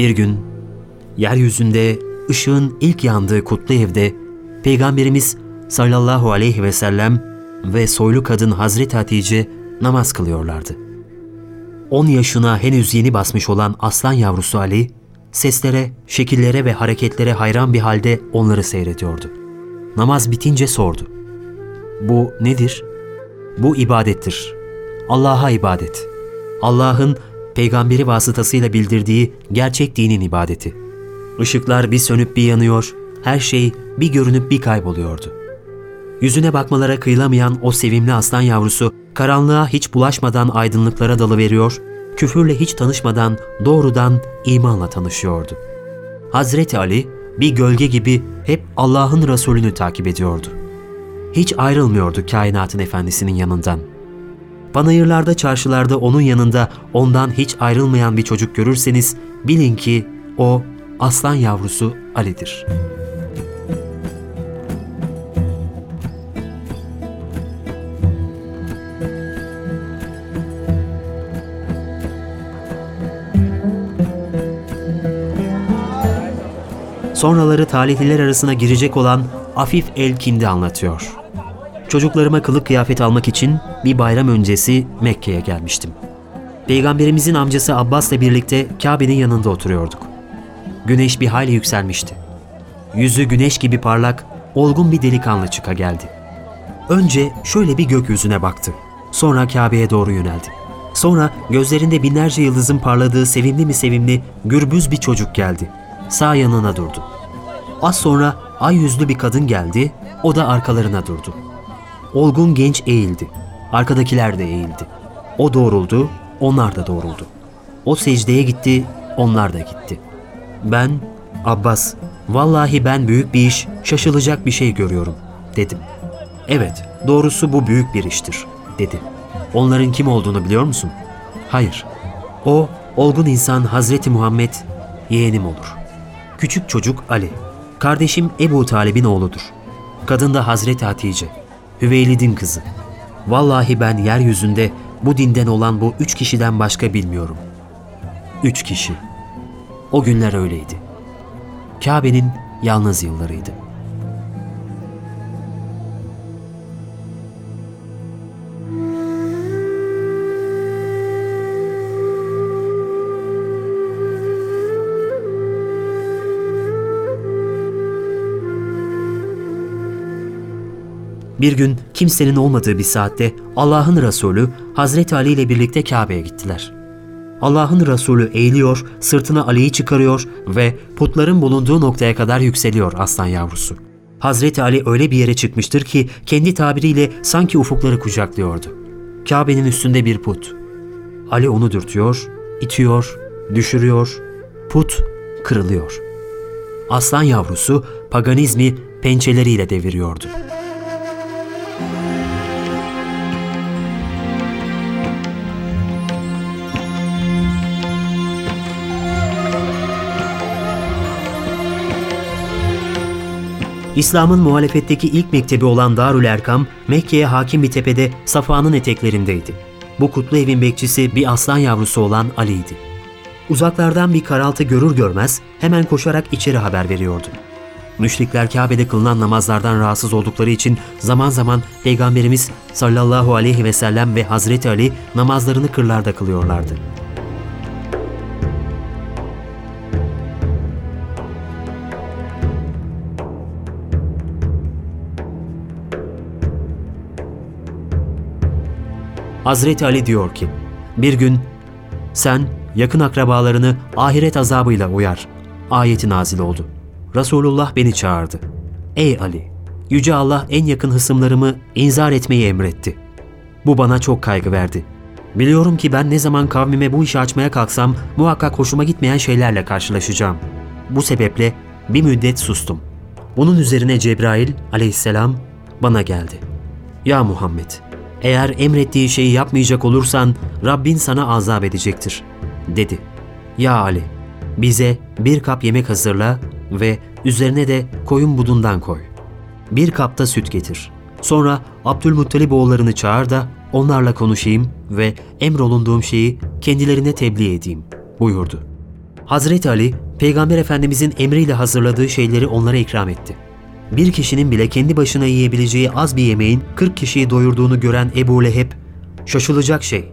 Bir gün yeryüzünde ışığın ilk yandığı kutlu evde Peygamberimiz sallallahu aleyhi ve sellem ve soylu kadın Hazreti Hatice namaz kılıyorlardı. 10 yaşına henüz yeni basmış olan aslan yavrusu Ali, seslere, şekillere ve hareketlere hayran bir halde onları seyrediyordu. Namaz bitince sordu. Bu nedir? Bu ibadettir. Allah'a ibadet. Allah'ın peygamberi vasıtasıyla bildirdiği gerçek dinin ibadeti. Işıklar bir sönüp bir yanıyor, her şey bir görünüp bir kayboluyordu. Yüzüne bakmalara kıyılamayan o sevimli aslan yavrusu karanlığa hiç bulaşmadan aydınlıklara dalıveriyor, küfürle hiç tanışmadan doğrudan imanla tanışıyordu. Hazreti Ali bir gölge gibi hep Allah'ın Resulünü takip ediyordu. Hiç ayrılmıyordu kainatın efendisinin yanından. Panayırlarda, çarşılarda onun yanında ondan hiç ayrılmayan bir çocuk görürseniz bilin ki o aslan yavrusu Ali'dir.'' sonraları talihliler arasına girecek olan Afif el-Kindi anlatıyor. Çocuklarıma kılık kıyafet almak için bir bayram öncesi Mekke'ye gelmiştim. Peygamberimizin amcası Abbas'la birlikte Kabe'nin yanında oturuyorduk. Güneş bir hayli yükselmişti. Yüzü güneş gibi parlak, olgun bir delikanlı çıka geldi. Önce şöyle bir gökyüzüne baktı. Sonra Kabe'ye doğru yöneldi. Sonra gözlerinde binlerce yıldızın parladığı sevimli mi sevimli, gürbüz bir çocuk geldi sağ yanına durdu. Az sonra ay yüzlü bir kadın geldi, o da arkalarına durdu. Olgun genç eğildi. Arkadakiler de eğildi. O doğruldu, onlar da doğruldu. O secdeye gitti, onlar da gitti. Ben, Abbas, vallahi ben büyük bir iş, şaşılacak bir şey görüyorum, dedim. Evet, doğrusu bu büyük bir iştir, dedi. Onların kim olduğunu biliyor musun? Hayır. O, olgun insan Hazreti Muhammed, yeğenim olur. Küçük çocuk Ali. Kardeşim Ebu Talib'in oğludur. Kadın da Hazreti Hatice. Hüveylid'in kızı. Vallahi ben yeryüzünde bu dinden olan bu üç kişiden başka bilmiyorum. Üç kişi. O günler öyleydi. Kabe'nin yalnız yıllarıydı. Bir gün kimsenin olmadığı bir saatte Allah'ın Resulü Hazreti Ali ile birlikte Kabe'ye gittiler. Allah'ın Resulü eğiliyor, sırtına Ali'yi çıkarıyor ve putların bulunduğu noktaya kadar yükseliyor aslan yavrusu. Hazreti Ali öyle bir yere çıkmıştır ki kendi tabiriyle sanki ufukları kucaklıyordu. Kabe'nin üstünde bir put. Ali onu dürtüyor, itiyor, düşürüyor, put kırılıyor. Aslan yavrusu paganizmi pençeleriyle deviriyordu. İslam'ın muhalefetteki ilk mektebi olan Darül Erkam, Mekke'ye hakim bir tepede Safa'nın eteklerindeydi. Bu kutlu evin bekçisi bir aslan yavrusu olan Ali'ydi. Uzaklardan bir karaltı görür görmez hemen koşarak içeri haber veriyordu. Müşrikler Kabe'de kılınan namazlardan rahatsız oldukları için zaman zaman Peygamberimiz sallallahu aleyhi ve sellem ve Hazreti Ali namazlarını kırlarda kılıyorlardı. Hazreti Ali diyor ki, bir gün sen yakın akrabalarını ahiret azabıyla uyar. Ayeti nazil oldu. Resulullah beni çağırdı. Ey Ali! Yüce Allah en yakın hısımlarımı inzar etmeyi emretti. Bu bana çok kaygı verdi. Biliyorum ki ben ne zaman kavmime bu işi açmaya kalksam muhakkak hoşuma gitmeyen şeylerle karşılaşacağım. Bu sebeple bir müddet sustum. Bunun üzerine Cebrail aleyhisselam bana geldi. Ya Muhammed! Eğer emrettiği şeyi yapmayacak olursan Rabbin sana azap edecektir, dedi. Ya Ali, bize bir kap yemek hazırla ve üzerine de koyun budundan koy. Bir kapta süt getir. Sonra Abdülmuttalip oğullarını çağır da onlarla konuşayım ve emrolunduğum şeyi kendilerine tebliğ edeyim, buyurdu. Hazreti Ali, Peygamber Efendimizin emriyle hazırladığı şeyleri onlara ikram etti. Bir kişinin bile kendi başına yiyebileceği az bir yemeğin 40 kişiyi doyurduğunu gören Ebu Leheb, şaşılacak şey.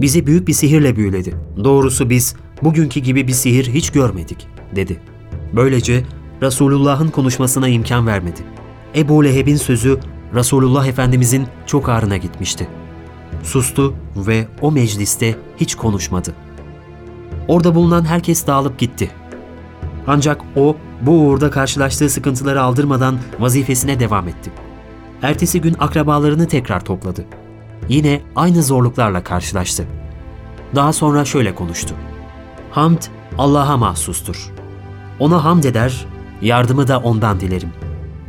Bizi büyük bir sihirle büyüledi. Doğrusu biz bugünkü gibi bir sihir hiç görmedik, dedi. Böylece Resulullah'ın konuşmasına imkan vermedi. Ebu Leheb'in sözü Resulullah Efendimizin çok ağrına gitmişti. Sustu ve o mecliste hiç konuşmadı. Orada bulunan herkes dağılıp gitti. Ancak o bu uğurda karşılaştığı sıkıntıları aldırmadan vazifesine devam etti. Ertesi gün akrabalarını tekrar topladı. Yine aynı zorluklarla karşılaştı. Daha sonra şöyle konuştu. Hamd Allah'a mahsustur. Ona hamd eder, yardımı da ondan dilerim.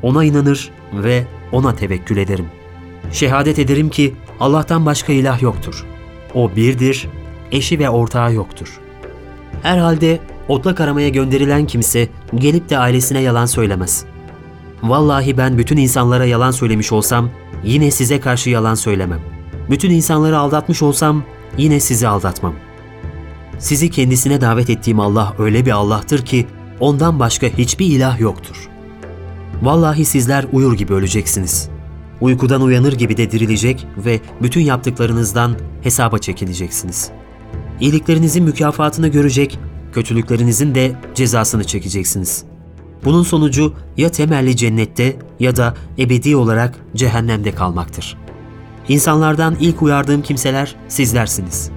Ona inanır ve ona tevekkül ederim. Şehadet ederim ki Allah'tan başka ilah yoktur. O birdir, eşi ve ortağı yoktur. Herhalde otlak aramaya gönderilen kimse gelip de ailesine yalan söylemez. Vallahi ben bütün insanlara yalan söylemiş olsam yine size karşı yalan söylemem. Bütün insanları aldatmış olsam yine sizi aldatmam. Sizi kendisine davet ettiğim Allah öyle bir Allah'tır ki ondan başka hiçbir ilah yoktur. Vallahi sizler uyur gibi öleceksiniz. Uykudan uyanır gibi de dirilecek ve bütün yaptıklarınızdan hesaba çekileceksiniz. İyiliklerinizin mükafatını görecek, kötülüklerinizin de cezasını çekeceksiniz. Bunun sonucu ya temelli cennette ya da ebedi olarak cehennemde kalmaktır. İnsanlardan ilk uyardığım kimseler sizlersiniz.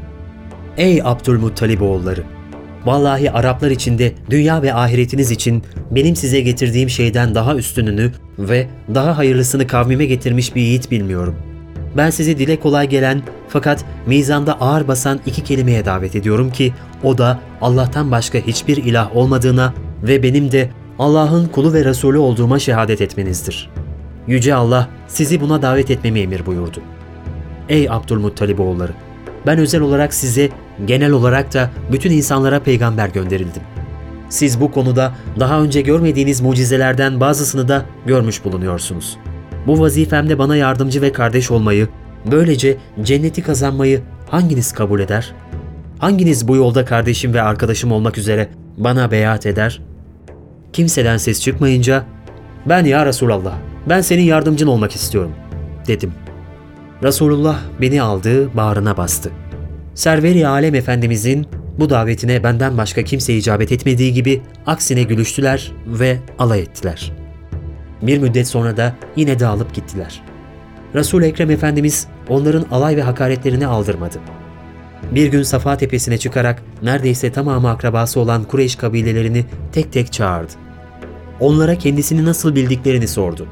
Ey Abdülmuttalib oğulları! Vallahi Araplar içinde dünya ve ahiretiniz için benim size getirdiğim şeyden daha üstününü ve daha hayırlısını kavmime getirmiş bir yiğit bilmiyorum. Ben sizi dile kolay gelen fakat mizanda ağır basan iki kelimeye davet ediyorum ki o da Allah'tan başka hiçbir ilah olmadığına ve benim de Allah'ın kulu ve Resulü olduğuma şehadet etmenizdir. Yüce Allah sizi buna davet etmemi emir buyurdu. Ey Abdülmuttalib oğulları! Ben özel olarak size, genel olarak da bütün insanlara peygamber gönderildim. Siz bu konuda daha önce görmediğiniz mucizelerden bazısını da görmüş bulunuyorsunuz. Bu vazifemde bana yardımcı ve kardeş olmayı, böylece cenneti kazanmayı hanginiz kabul eder? Hanginiz bu yolda kardeşim ve arkadaşım olmak üzere bana beyat eder? Kimseden ses çıkmayınca, ben ya Resulallah, ben senin yardımcın olmak istiyorum, dedim. Resulullah beni aldı, bağrına bastı. Serveri Alem Efendimizin bu davetine benden başka kimse icabet etmediği gibi aksine gülüştüler ve alay ettiler. Bir müddet sonra da yine dağılıp gittiler. resul Ekrem Efendimiz onların alay ve hakaretlerini aldırmadı. Bir gün Safa tepesine çıkarak neredeyse tamamı akrabası olan Kureyş kabilelerini tek tek çağırdı. Onlara kendisini nasıl bildiklerini sordu.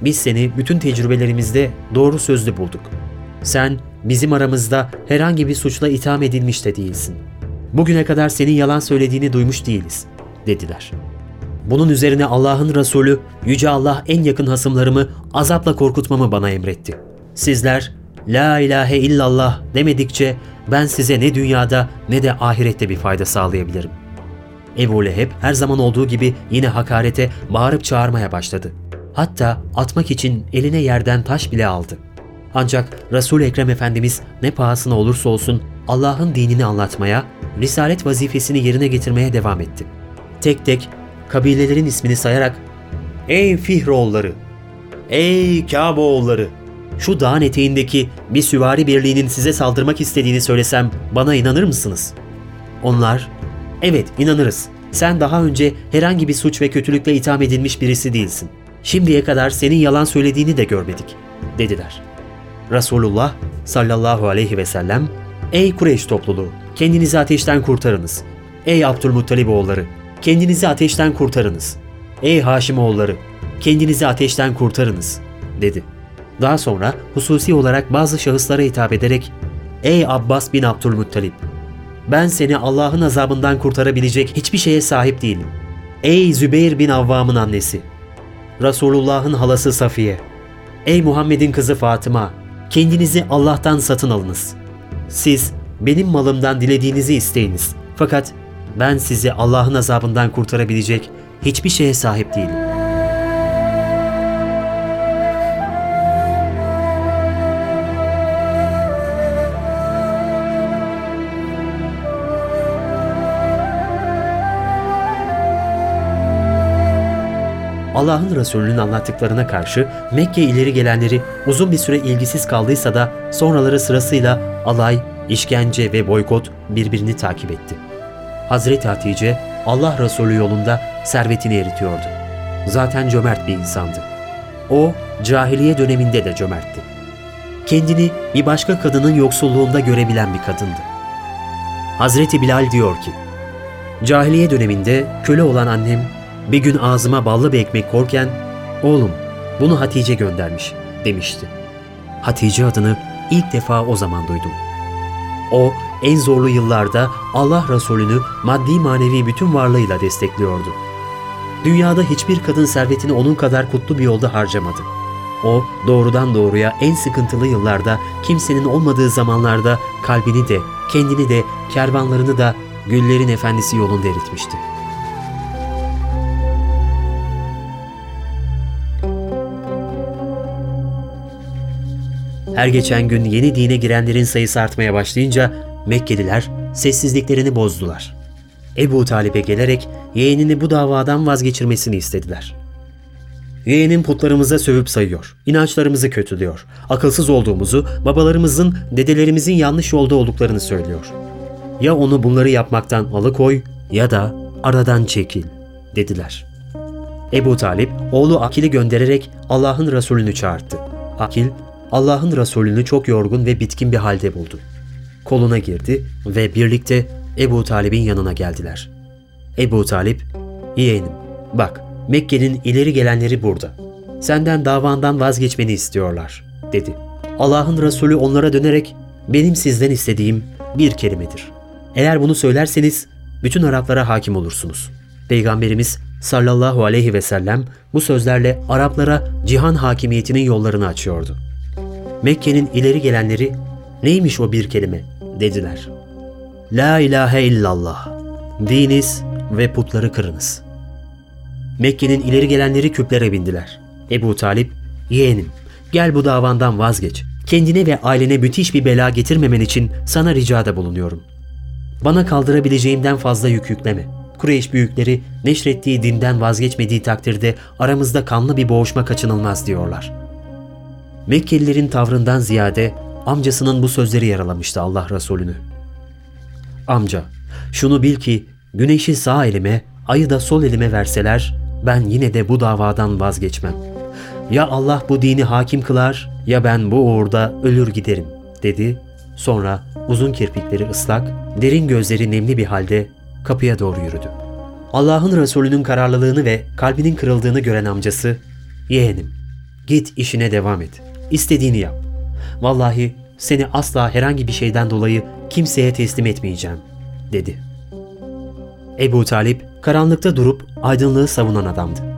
Biz seni bütün tecrübelerimizde doğru sözlü bulduk. Sen bizim aramızda herhangi bir suçla itham edilmiş de değilsin. Bugüne kadar senin yalan söylediğini duymuş değiliz, dediler. Bunun üzerine Allah'ın Resulü, Yüce Allah en yakın hasımlarımı azapla korkutmamı bana emretti. Sizler, La ilahe illallah demedikçe ben size ne dünyada ne de ahirette bir fayda sağlayabilirim. Ebu Leheb her zaman olduğu gibi yine hakarete bağırıp çağırmaya başladı. Hatta atmak için eline yerden taş bile aldı. Ancak resul Ekrem Efendimiz ne pahasına olursa olsun Allah'ın dinini anlatmaya, risalet vazifesini yerine getirmeye devam etti. Tek tek kabilelerin ismini sayarak ''Ey Fihroğulları, ey Kabeoğulları, şu dağın eteğindeki bir süvari birliğinin size saldırmak istediğini söylesem bana inanır mısınız?'' Onlar ''Evet inanırız. Sen daha önce herhangi bir suç ve kötülükle itham edilmiş birisi değilsin. Şimdiye kadar senin yalan söylediğini de görmedik.'' dediler. Resulullah sallallahu aleyhi ve sellem Ey Kureyş topluluğu! Kendinizi ateşten kurtarınız. Ey Abdülmuttalib oğulları! Kendinizi ateşten kurtarınız. Ey Haşim oğulları! Kendinizi ateşten kurtarınız, dedi. Daha sonra hususi olarak bazı şahıslara hitap ederek Ey Abbas bin Abdülmuttalib! Ben seni Allah'ın azabından kurtarabilecek hiçbir şeye sahip değilim. Ey Zübeyir bin Avvam'ın annesi! Resulullah'ın halası Safiye! Ey Muhammed'in kızı Fatıma! Kendinizi Allah'tan satın alınız. Siz benim malımdan dilediğinizi isteyiniz. Fakat ben sizi Allah'ın azabından kurtarabilecek hiçbir şeye sahip değilim. Allah'ın Resulü'nün anlattıklarına karşı Mekke ileri gelenleri uzun bir süre ilgisiz kaldıysa da sonraları sırasıyla alay, işkence ve boykot birbirini takip etti. Hazreti Hatice Allah Resulü yolunda servetini eritiyordu. Zaten cömert bir insandı. O cahiliye döneminde de cömertti. Kendini bir başka kadının yoksulluğunda görebilen bir kadındı. Hazreti Bilal diyor ki, Cahiliye döneminde köle olan annem bir gün ağzıma ballı bir ekmek korken, oğlum bunu Hatice göndermiş demişti. Hatice adını ilk defa o zaman duydum. O en zorlu yıllarda Allah Resulü'nü maddi manevi bütün varlığıyla destekliyordu. Dünyada hiçbir kadın servetini onun kadar kutlu bir yolda harcamadı. O doğrudan doğruya en sıkıntılı yıllarda, kimsenin olmadığı zamanlarda kalbini de, kendini de, kervanlarını da güllerin efendisi yolunda eritmişti. Her geçen gün yeni dine girenlerin sayısı artmaya başlayınca Mekkeliler sessizliklerini bozdular. Ebu Talip'e gelerek yeğenini bu davadan vazgeçirmesini istediler. Yeğenin putlarımıza sövüp sayıyor, inançlarımızı kötülüyor, akılsız olduğumuzu, babalarımızın, dedelerimizin yanlış yolda olduklarını söylüyor. Ya onu bunları yapmaktan alıkoy ya da aradan çekil, dediler. Ebu Talip, oğlu Akil'i göndererek Allah'ın Resulünü çağırdı. Akil, Allah'ın Resulünü çok yorgun ve bitkin bir halde buldu. Koluna girdi ve birlikte Ebu Talip'in yanına geldiler. Ebu Talip, yeğenim bak Mekke'nin ileri gelenleri burada. Senden davandan vazgeçmeni istiyorlar, dedi. Allah'ın Resulü onlara dönerek benim sizden istediğim bir kelimedir. Eğer bunu söylerseniz bütün Araplara hakim olursunuz. Peygamberimiz sallallahu aleyhi ve sellem bu sözlerle Araplara cihan hakimiyetinin yollarını açıyordu. Mekke'nin ileri gelenleri neymiş o bir kelime dediler. La ilahe illallah. Diniz ve putları kırınız. Mekke'nin ileri gelenleri küplere bindiler. Ebu Talip, yeğenim gel bu davandan vazgeç. Kendine ve ailene müthiş bir bela getirmemen için sana ricada bulunuyorum. Bana kaldırabileceğimden fazla yük yükleme. Kureyş büyükleri neşrettiği dinden vazgeçmediği takdirde aramızda kanlı bir boğuşma kaçınılmaz diyorlar. Mekkelilerin tavrından ziyade amcasının bu sözleri yaralamıştı Allah Resulü'nü. Amca, şunu bil ki güneşi sağ elime, ayı da sol elime verseler ben yine de bu davadan vazgeçmem. Ya Allah bu dini hakim kılar ya ben bu uğurda ölür giderim dedi. Sonra uzun kirpikleri ıslak, derin gözleri nemli bir halde kapıya doğru yürüdü. Allah'ın Resulü'nün kararlılığını ve kalbinin kırıldığını gören amcası, yeğenim git işine devam et, istediğini yap. Vallahi seni asla herhangi bir şeyden dolayı kimseye teslim etmeyeceğim, dedi. Ebu Talip karanlıkta durup aydınlığı savunan adamdı.